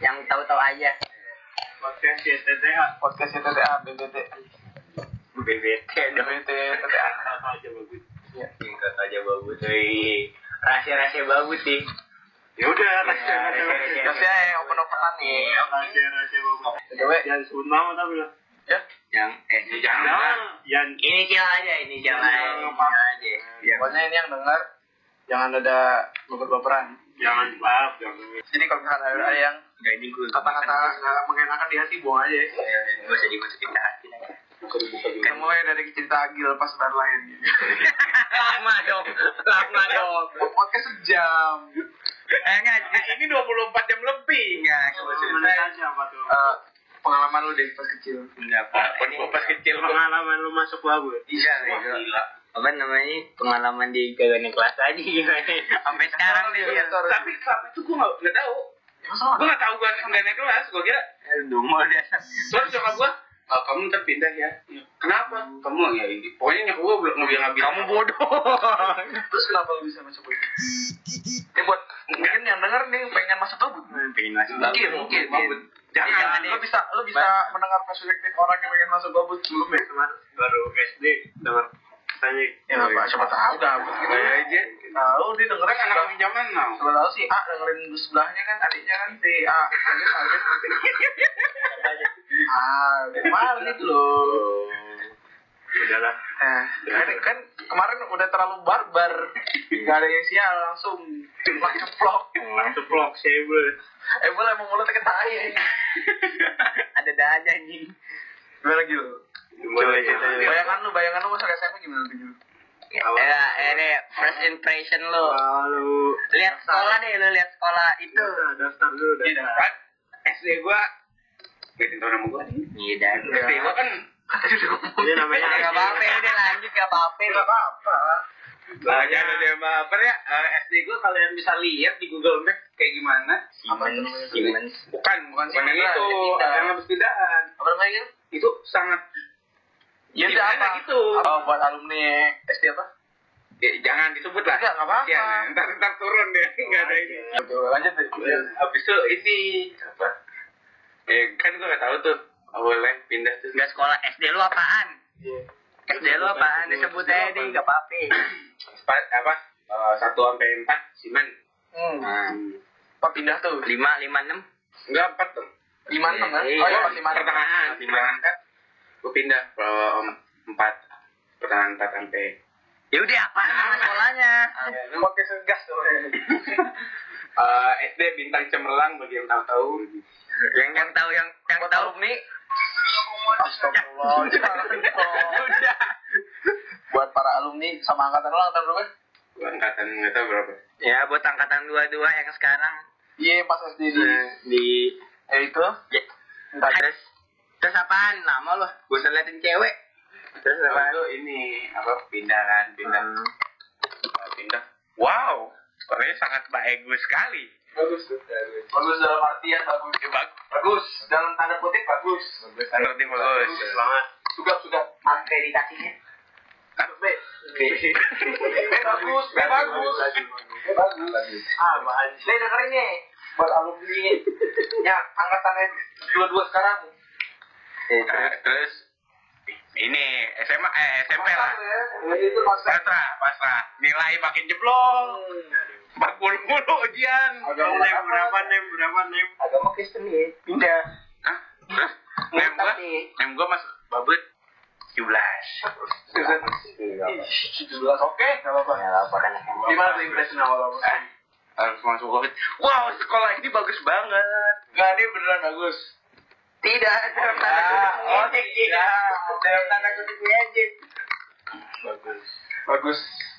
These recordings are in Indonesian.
yang tahu-tahu aja Podcast YTTA. podcast TTA BBT BBT BBT TTA Kata aja bagus. singkat aja bagus Wih, rahasia-rahasia bagus sih Ya udah, Ya, rahasia rahasia. Kasih aja open openan nih Rahasia rahasia bagus. Dewe Jangan sebut nama tapi lah. ya yang eh Jangan. Yan. inisial aja inisial aja ya. pokoknya ini yang dengar jangan ada baper-baperan? Jangan maaf, jangan. jadi kalau misalnya ada ada yang ini gue kata-kata nggak mengenakan di hati buang aja Gak usah dimasukin ke hati yang mulai dari cerita Agil pas dan lain Lama dong Lama dong. Podcast sejam. Eh enggak Ini 24 jam lebih. Enggak apa tuh? Eh, pengalaman lu deh pas kecil. Enggak gua pas kecil pengalaman lu masuk lagu. Iya gila. Apa namanya pengalaman di kagak kelas aja gimana Sampai sekarang nih Iya, sorry. Tapi selama itu gua nggak nggak tahu. Gua nggak tahu gua nggak naik kelas. Gua kira Dungo dia Terus nyokap gua, "Ah, kamu ntar pindah ya. Kenapa? Kamu ya ini. Pokoknya nyokap gua belum nggak bilang bilang. Kamu bodoh terus kenapa lu bisa masuk BBT eh buat mungkin yang denger nih pengen masuk tuh Pengen masuk mungkin mungkin mungkin Jangan, jangan deh. lu bisa lu bisa mendengar perspektif orang yang pengen masuk gabut sebelum ya Kemarin baru SD dengar tanya. ya apa siapa tahu gabut gitu Kayak aja. tahu dia dengerin Kan anak zaman now. Siapa tahu si A dengerin di sebelahnya kan adiknya kan si A kaget kaget ah kemarin itu loh Udahlah. Nah, kan, kan kemarin udah terlalu barbar Gak ada yang sial langsung Langsung vlog Langsung vlog sable. Eh boleh mau mulutnya ketai Ada dah aja anjing Gimana gitu? Coba cerita. Bayangan lu, bayangan lu masa SMP gimana tuh Gil? Ya, ini first impression lo. Lalu Lihat sekolah deh, lo lihat sekolah itu. daftar dulu Iya, daftar. Kan SD gua tahu nama gua nih. Iya dan. SD gua kan dia namanya Gak apa-apa, udah lanjut apa-apa. Gak apa-apa Banyak ada dia apa ya? Eh, SD gua kalian bisa lihat di Google Map kayak gimana. Siemens, Siemens. Bukan, bukan pindah, itu, yang habis pindahan. Apa namanya? Itu sangat Ya Di udah apa? gitu? Oh buat alumni SD apa? ya, jangan disebut lah. Enggak, nggak apa-apa. Kasihan, ntar ntar turun deh, nggak ada ini. Betul, lanjut deh Ya, Habis itu ini apa? Eh kan gua nggak tahu tuh. Oh, boleh pindah tuh. Gak sekolah SD lu apaan? Iya SD lu apaan? Disebut aja deh, gak apa-apa. Empat apa? Eh, satu sampai empat simen. Hmm, Nah, apa pindah tuh? Lima, lima, enam. enggak empat tuh. Lima enam kan? Iya, Oh iya Oh, pas lima enam pertengahan, pertengahan kan. Gue pindah ke empat, pertengahan empat sampai. Ya udah apaan nama sekolahnya? Ini podcast gas tuh Eh, SD bintang cemerlang bagi yang tahu-tahu. Yang yang tahu yang yang tahu alumni Astagfirullah udah. Buat para alumni sama angkatan lo angkatan berapa? Gua angkatan nggak tahu berapa. Ya buat angkatan dua-dua yang sekarang Iya pas SD di di ya itu ya, terus apaan? Nama lo? Gue usah liatin cewek. Terus apaan? itu ini apa pindah kan pindah Hmm. Pindah. Wow, sekolahnya sangat bagus sekali. bagus tuh bagus dalam artian bagus Ya, bagus. bagus dalam tanda kutip bagus Menurut dia bagus. banget suka suka Akreditasinya. B B B bagus B bagus B bagus ah bahan nih dengerin nih buat alumni ya angkatannya dua-dua sekarang Nah, terus ini SMA eh SMP lah. ya Pasrah, pasrah. Nilai makin jeblok. 40 mulu ujian. Agama Nem apa? berapa nem berapa nem? agama Kristen ya pindah Hah? Terus nem gua, nem gua masuk babut 17. jelas oke nggak apa-apa Ya apa kan? gimana tuh impression awal awal Eh, harus masuk covid. Wow, sekolah ini bagus banget. Enggak, ini beneran bagus. Tidak, dalam tanda Ah, kutip oh, ngejek, tidak. Dalam tanda kutip ngejek. Bagus. Bagus.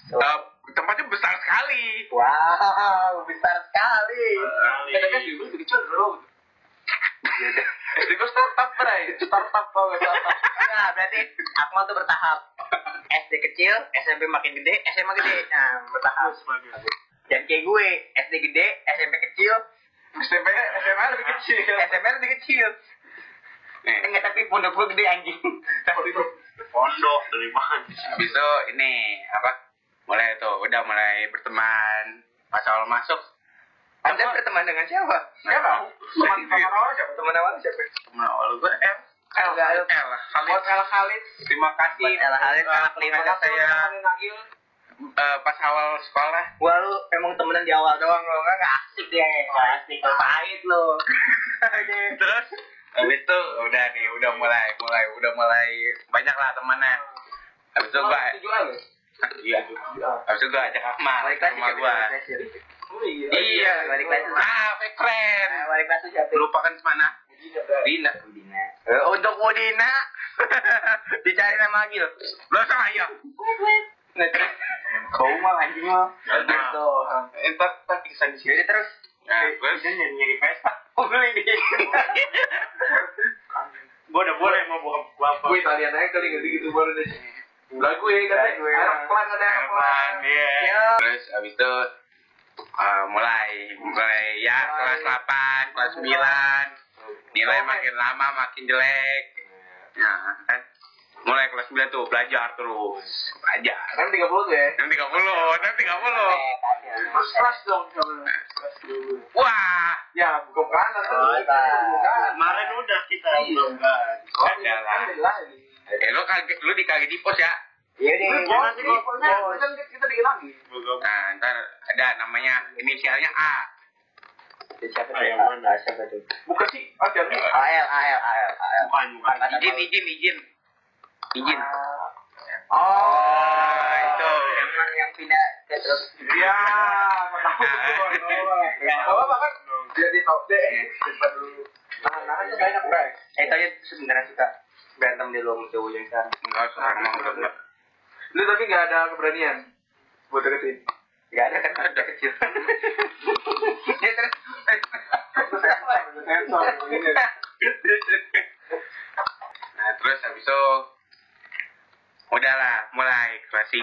Eh, tempatnya besar sekali. Wow, besar sekali. Kita kan dulu lebih kecil dulu. SD gue startup, Bray. Startup, tau gak startup? Nah, berarti Akmal tuh bertahap. SD kecil, SMP makin gede, SMA gede. Nah, bertahap. Dan kayak gue, SD gede, SMP kecil, SMP, SMA lebih kecil. SMP lebih kecil. Enggak, tapi pondok gue gede anjing. pondok dari mana? Habis itu ini apa? Mulai tuh, udah mulai berteman. Pas awal masuk, Anda berteman dengan siapa? Siapa? Teman teman orang siapa? Teman awal siapa? Temen awal gue M. El. L. Khalid. El Khalid. Terima kasih. El Khalid, anak lima. makanya saya eh, pas awal sekolah Gua lu emang temenan di awal doang lo nggak nggak asik deh nggak asik lo pahit lo terus habis itu udah nih udah mulai mulai udah mulai banyak lah temannya habis itu gua iya habis itu gua ajak Ahmad balik ke rumah gua Oh iya. iya balik kelas ah keren Nah, balik kelas siapa lupakan semana Dina Budina Eh, untuk Budina dicari nama Agil lo saya kau mah anjing lo Gitu. entar entar pingsan di sini terus nah terus nyari nyari pesta oh Gua udah boleh mau buka apa? Gue Italian aja kali ngerti gitu baru deh. Lah gue katanya gue. anak pelan ada Apaan pelan. ya Ya. terus habis itu eh, mulai mulai ya Mulai. kelas 8 kelas 9 nilai makin lama makin jelek nah kan mulai kelas 9 tuh belajar terus belajar Kan 30 tuh ya. yang 30 yang 30 Mas kelas dong coba. Kelas dulu. wah Ya, buka kanan tuh. Oh, Buka kanan. Kemarin udah kita Iya. Oh, iya, lah. kan beda lagi. eh, lu kaget lu dikaget di pos ya iya deh di pokoknya kan kita dikit lagi. nah ntar ada namanya inisialnya A siapa Ah, yang tuh mana? Ah, siapa tuh Buka sih. Oh, jangan. AL AL AL AL Bukan, bukan. izin izin izin izin oh itu. emang yang pindah ke terus Iya, tahu tuh. Gak apa-apa kan. Deh. Depan dulu. Tangan-tangan tuh banyak, Bray. eh tanya sebenarnya suka berantem di luar yang sekarang enggak usah emang udah enggak Lu tapi gak ada keberanian buat deketin. Gak ada kan ada kecil. ya terus. Nah terus habis itu udahlah mulai kelas 3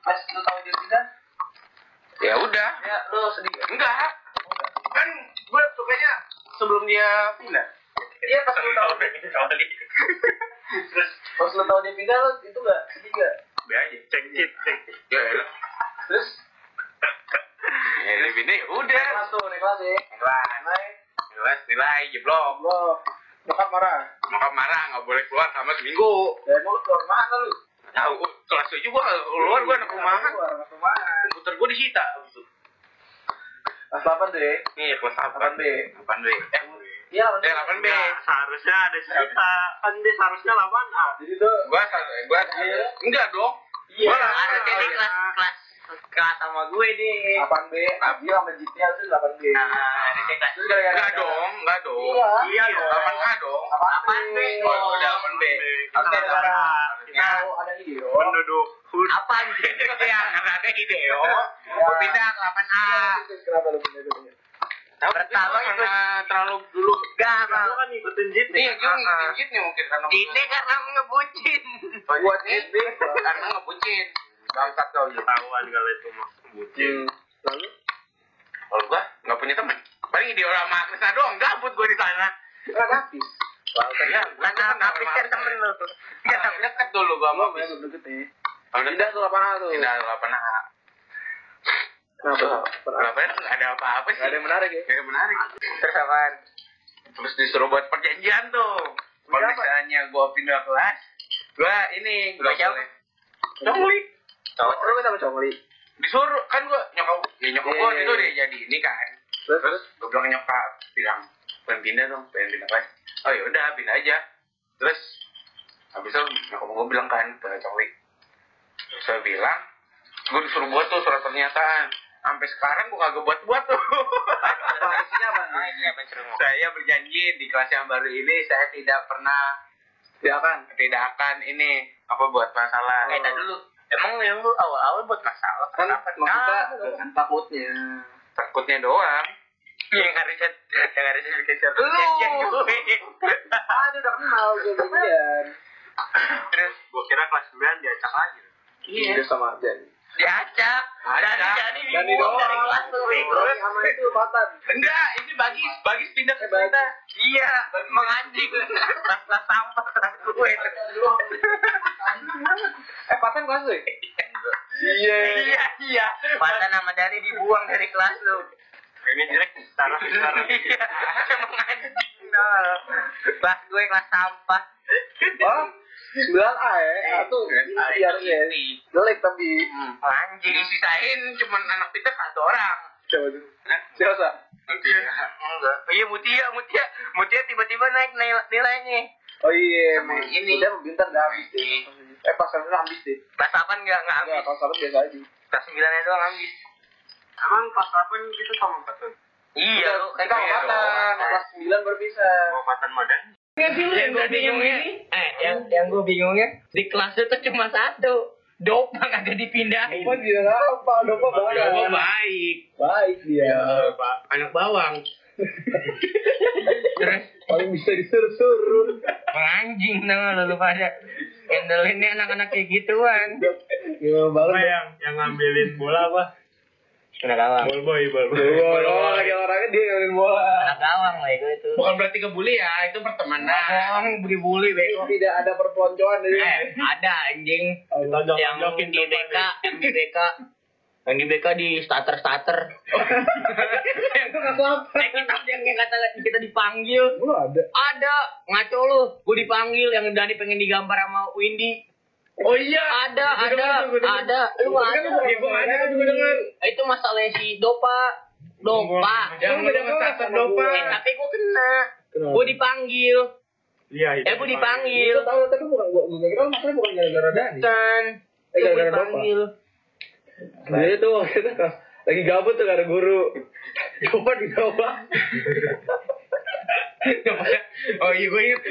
Pas lu tahu dia pindah, ya udah ya lu sedih. enggak kan gue sukanya sebelum dia pindah Iya pas lu tahu. Terus Pas lu tahu dia pindah lu itu gak sedih gak? be aja cek cek cek ya ya Terus ya dia pindah ya udah naik kelas tuh, naik kelas ya. kelas Naik. kelas nilai jeblok Allah. Nyokap marah. nyokap marah nggak boleh keluar sama seminggu Ya mau lu keluar mana lu? tahu kelas tujuh gua keluar gua anak rumahan Keluar, anak rumahan. komputer gua disita Kelas 8 tuh ya. nih kelas 8 B. 8 B eh Iya, eh 8 B seharusnya ada cerita kan dia seharusnya 8 A. Jadi tuh gua gua enggak dong Iya. Gua Ada lah. dia kelas kelas kelas sama gue deh. 8 B. Dia sama GTA itu 8 B. Nah, ada gara-gara Enggak dong, enggak dong. Iya. Iya dong. 8A dong. 8 B. Oh, udah 8B. Terus gara-gara kita tahu ada Ideo. penduduk apa anjing? Iya, karena ada ide. Gua pindah ke 8A. Terus Kenapa lu pindah? Pertama karena terlalu dulu. Gak, Lu kan ngikutin Jit Iya, gue ngikutin Jit nih mungkin karena Ini karena ngebucin. Buat Jit karena ngebucin. Bangsat kau gitu. Ketahuan kalau itu mah ngebucin. Lalu Kalau gua enggak punya teman. Paling ide orang sama Krisna doang, gabut gua di sana. kan habis. Ya, Kan habis kan temen lu. Ya, deket dulu gua Gua mau. lu deket Pindah tuh 8 A tuh. Pindah ke 8A. Kenapa? Kenapa ya? Nggak ada apa-apa sih. Gak ada yang menarik ya? Gak ada yang menarik. Terus apaan? Terus disuruh buat perjanjian tuh. Kalau misalnya gue pindah kelas, gue ini Gua gak siapa? Congli. Cowok terus sama Congli. Disuruh kan gue nyokap, ya nyokap gue Iya, itu iya. dia jadi ini kan. Terus Terus gue bilang nyokap, bilang pengen pindah dong, pengen pindah kelas. Oh ya udah pindah aja. Terus habis itu nyokap gue bilang kan ke Congli. Saya bilang, gue disuruh buat tuh surat pernyataan. Sampai sekarang gue kagak buat-buat tuh. apa isinya apa? Saya berjanji di kelas yang baru ini saya tidak pernah Ya kan? tidak akan ini apa buat masalah. Eh, tar dulu. Emang yang lu awal-awal buat masalah Kan kenapa? maksudnya Nah, kan takutnya. Takutnya doang. Yang harusnya yang harusnya bikin suatu Lu. perjanjian gue. Ah, dia udah kenal kejadian. Terus gua kira kelas 9 diacak lagi. Iya. sama Arjan. Diacak. Jadi Dani dibuang dari kelas tuh. bego. Terus sama itu Patan. Enggak, ini bagis, bagis pindah ke kita. Iya, emang anjing. Kelas sampah kelas gue. Eh, Patan kelas lu ya? Iya, iya. Masa nama Dani dibuang dari kelas lu. Ini jelek taruh taruh. Iya, emang anjing. Kelas gue kelas sampah. Oh, 9 A ya. Satu. Biar ya. Jelek tapi. Anjing. Disisain cuman anak Peter satu orang. Coba tuh. Siapa? Enggak. Oh iya Mutia, Mutia. Mutia tiba-tiba naik nilai nilainya. Oh iya, ini. Udah bintang dah habis deh. Eh pas kami habis deh. Kelas 8 enggak enggak Enggak, habis. kalau salah biasa aja. Kelas 9 nya doang habis. Emang pas 8 gitu sama Patun? Iya, lu Kita mau makan, lu. kelas 9 baru bisa. Mau Patan Madan? yang gue bingungnya, eh, yang yang gue bingungnya di kelas itu cuma satu, dopa kagak dipindahin. Apa dia apa? Dopa banget. Dopa baik. Baik dia. Ya, Pak. Anak bawang. Terus Paling bisa disuruh-suruh. anjing nama lu pada Endelinnya anak-anak kayak gituan. Gimana banget? Apa yang yang ngambilin bola apa? Anak gawang. Ball boy, ball boy. Oh, oh, lagi orangnya dia ngeliatin bola. Anak gawang lah itu itu. Bukan berarti kebuli ya, itu pertemanan. Gawang bully-bully bego. Tidak ada perpeloncoan dari. Eh, ada anjing Tonjok, yang tonjokin di BK, yang di BK yang di BK di starter starter. Itu nggak apa. Eh, kita yang yang kata kita dipanggil. Lu ada. Ada ngaco lu, gue dipanggil yang Dani pengen digambar sama Windy. Oh iya. Ada, ada, ada. Lu nggak ada. Iya, gua nggak ada, gua denger. Itu masalah si Dopa. Dopa. Yang lu kelas ngesasar dopa. Eh, tapi gue kena. Kenapa? Gue dipanggil. Iya, Eh, gue dipanggil. Itu tahu tapi bukan gua gua kira maksudnya bukan gara-gara Dani. Kan. Eh, Gue gara-gara Dopa. dipanggil. Dia tuh waktu lagi gabut tuh gak ada guru. Coba di bawah. Oh iya gue inget.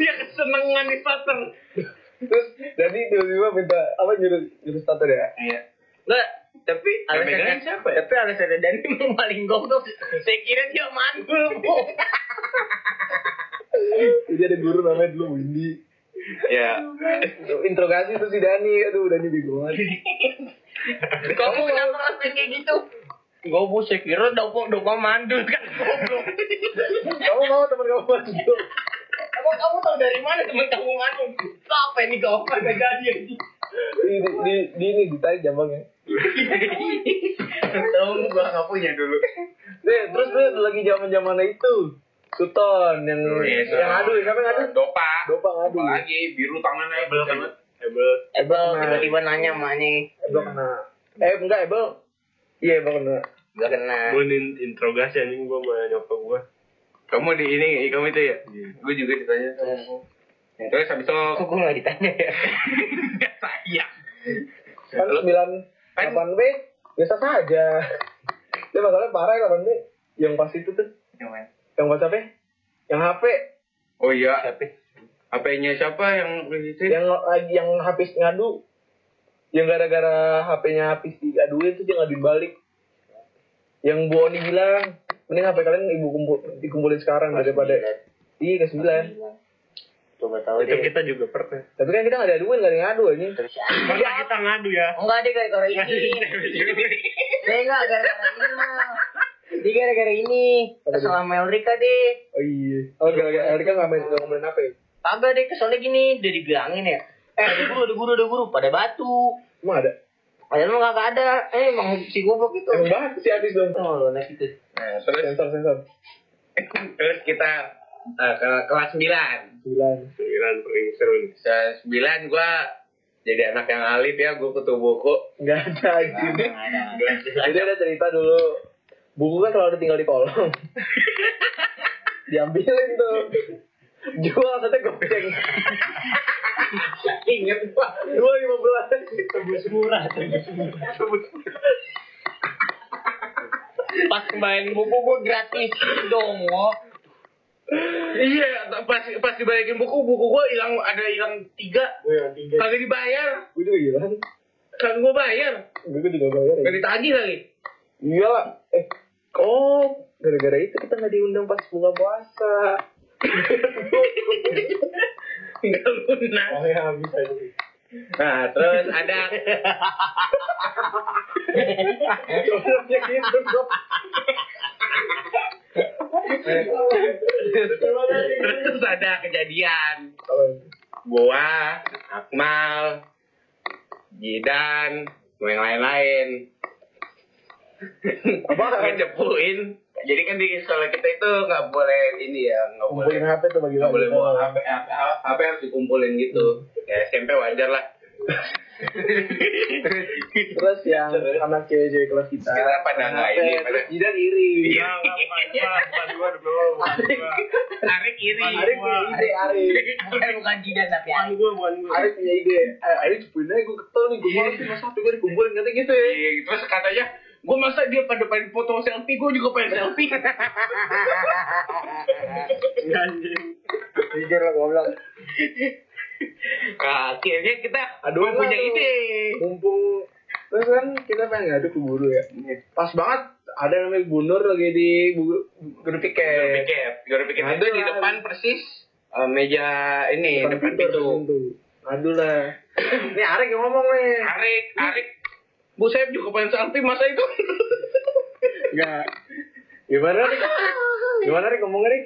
Dia kesenengan di starter. Terus Dani tiba-tiba minta apa nyuruh nyuruh starter ya? Iya. Nggak, tapi alasannya siapa ya? Tapi alasannya Dani memang paling goblok. Saya kira dia mandul. Jadi ada guru namanya dulu Windy. Ya. Interogasi tuh si Dani, aduh Dani bingung banget. Kamu kenapa ngelakuin kayak gitu? Gue bu, saya kira dopo dopo mandul kan goblok. Kamu mau temen kamu masuk? Emang kamu tahu dari mana teman kamu mandul? Apa ini kau apa gak jadi? Di di di, ini ditarik jambangnya. Tahu gua nggak punya dulu. Deh, terus tuh lagi zaman zamannya itu. Suton yang iya, yang ngadu, siapa yang ngadu? Dopa. Dopa ngadu. Apa lagi biru tangannya Ebel kan. Ebel. Ebel tiba-tiba nanya maknya Ebel kena. Eh enggak Ebel. Iya Ebel kena. gak kena. Gue interogasi anjing gua sama nyokap gua. Kamu di ini, kamu itu ya? Gue juga ditanya. Terus habis itu Kok gue gak ditanya ya? Gak sayang. Kan sembilan delapan B biasa saja. Dia masalahnya parah ya delapan B. Yang pas itu tuh, yang WhatsApp -nya. yang HP, Oh iya, Siapa? HP-nya siapa yang itu? yang lagi yang habis ngadu. Yang gara-gara HP-nya habis diaduin tuh dia ngaduin balik. Yang Bu Oni bilang, mending HP kalian ibu kumpul, dikumpulin sekarang daripada iya ke sembilan. Coba tahu Itu deh. kita juga pernah. Tapi kan kita nggak ada nggak ada yang ngadu aja. Pernah kita ngadu ya. Enggak deh gara-gara ini. Saya enggak gara-gara ini mah. Dia gara-gara ini. Kesel sama Elrika deh. Oh iya. Oh gara-gara Erika nggak main nggak ngomongin apa ya? Kagak deh keselnya gini. Udah dibilangin ya. Eh ada guru, ada guru, ada guru. Pada batu. Emang ada? Padahal emang kagak ada. Eh emang si goblok itu. Emang banget sih habis dong. Oh lo naik itu. Nah, terus Sensor sensor. terus kita eh, ke kelas 9. Sembilan. Sembilan paling seru nih. Kelas 9 gua jadi anak yang alif ya, gua kutu buku. Nggak ada ada. Jadi ada cerita dulu. Buku kan selalu tinggal di kolong. Diambilin tuh. Jual satu goceng. Ingat pak. Dua lima belas. Tebus murah. Tebus Pas kembaliin buku gue gratis dong. Iya, pas pas dibalikin buku, buku gua hilang ada hilang tiga, Gue tiga. kagak dibayar, Gue juga hilang. kagak gua bayar, Gue juga bayar ya. gak ditagih lagi. Iya lah. Eh, oh, gara-gara itu kita nggak diundang pas buka puasa. Enggak lunas. Oh ya habis aja. Nah, terus ada gitu terus ada kejadian gua, Akmal, Jidan, yang lain-lain. Apa? Jadi kan di sekolah kita itu nggak boleh ini ya nggak boleh HP tuh bagi nggak boleh bawa HP, HP HP harus dikumpulin gitu ya SMP wajar lah Terus yang anak cewek-cewek kelas kita. Kita pada nggak ini, pada- Jidan iri. Iya. Arik iri Arif punya ide, Arif. Bukan bukan jidan tapi Bukan gua, bukan gua. Arif punya ide. Eh, cepuin aja gue ketel nih, gue nih masa HP gue dikumpulin kata gitu ya. Iya, terus katanya gue masa dia pada pengen foto selfie gue juga pengen selfie Anjing. Jujur lah goblok. akhirnya kita Aduh, punya aduh. ide Mumpung terus kan kita pengen ngadu ke guru ya. Pas banget ada namanya Gunur lagi di guru Guru piket. piket guru piket itu di depan persis eh, meja ini depan pintu Ngadu lah. Nih Arif yang ngomong nih. Arik Arik Bu Saib juga pengen selfie masa itu Enggak. Gimana nih? Gimana nih ngomongnya nih?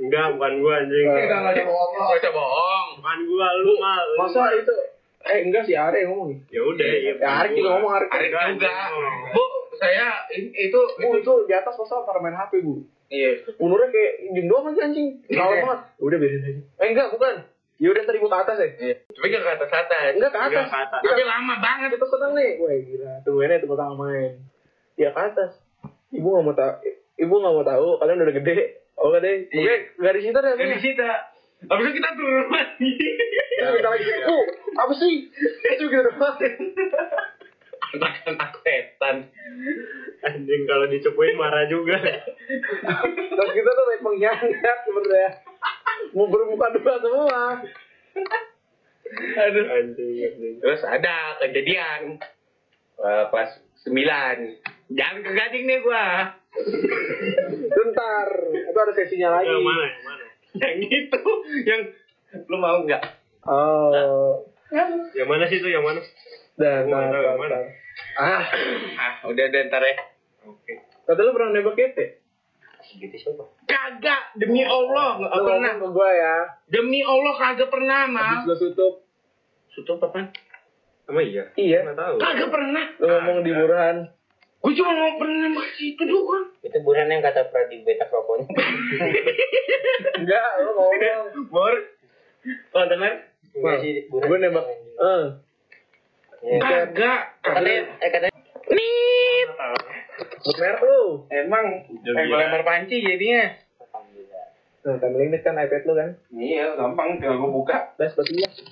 Enggak, bukan gua anjing. Eh, Gak usah bohong Bukan gua, lu mal. Masa itu eh enggak sih yang ngomong. Ya udah, ya. Ya Arif juga ngomong. Arik Enggak, juga anjing. Bu saya itu Bu itu di atas masa para main HP bu. iya Umurnya kayak diem doang aja anjing. Kalau Iya. banget. Udah biarin aja. Eh enggak bukan. Ya udah tadi ke atas ya. Iya. tapi gak ke atas atas Enggak ke atas. Enggak ke atas. tapi lama banget Kita seneng nih. Wah gila. Tungguin aja tempat tangan main. Ya ke atas. Ibu nggak mau tahu. Ibu nggak mau tahu. Kalian udah gede. Oh gak deh. Oke, nggak di situ deh. dari situ Habis itu kita turun lagi Terus kita lagi. Oh, apa sih? Itu kita depan. anak-anak setan Anjing kalau dicepuin marah juga. Terus kita tuh main pengkhianat sebenarnya. Mau bermuka dua semua. aduh Anjing, terus ada kejadian eh, kelas 9 jangan ke gading nih gua Bentar. Itu ada sesinya lagi. Yang mana, yang mana? yang itu yang lu mau nggak Oh. Yang mana sih itu, yang mana? Dan, nah, yang mana. Ah, ah udah deh ntar ya Oke. kata lu pernah nembak kete? Gitu siapa kagak demi Allah nggak Lu pernah ke gua ya. demi Allah kagak pernah mal Habis gua tutup. tutup apaan Emang iya? Iya. Nggak tahu. kagak pernah Lu ngomong di Burhan. gua cuma mau pernah nembak situ doang itu bulan yang kata pernah di beta rokoknya Enggak, lu ngomong. bor oh dengar Gua nembak. Eh. Ya. kagak katanya eh katanya nih tahu. Merek lu. emang Jam eh lempar panci jadinya alhamdulillah Nah, timeline kan iPad lu kan. iya gampang tinggal gua buka Dah sepatunya.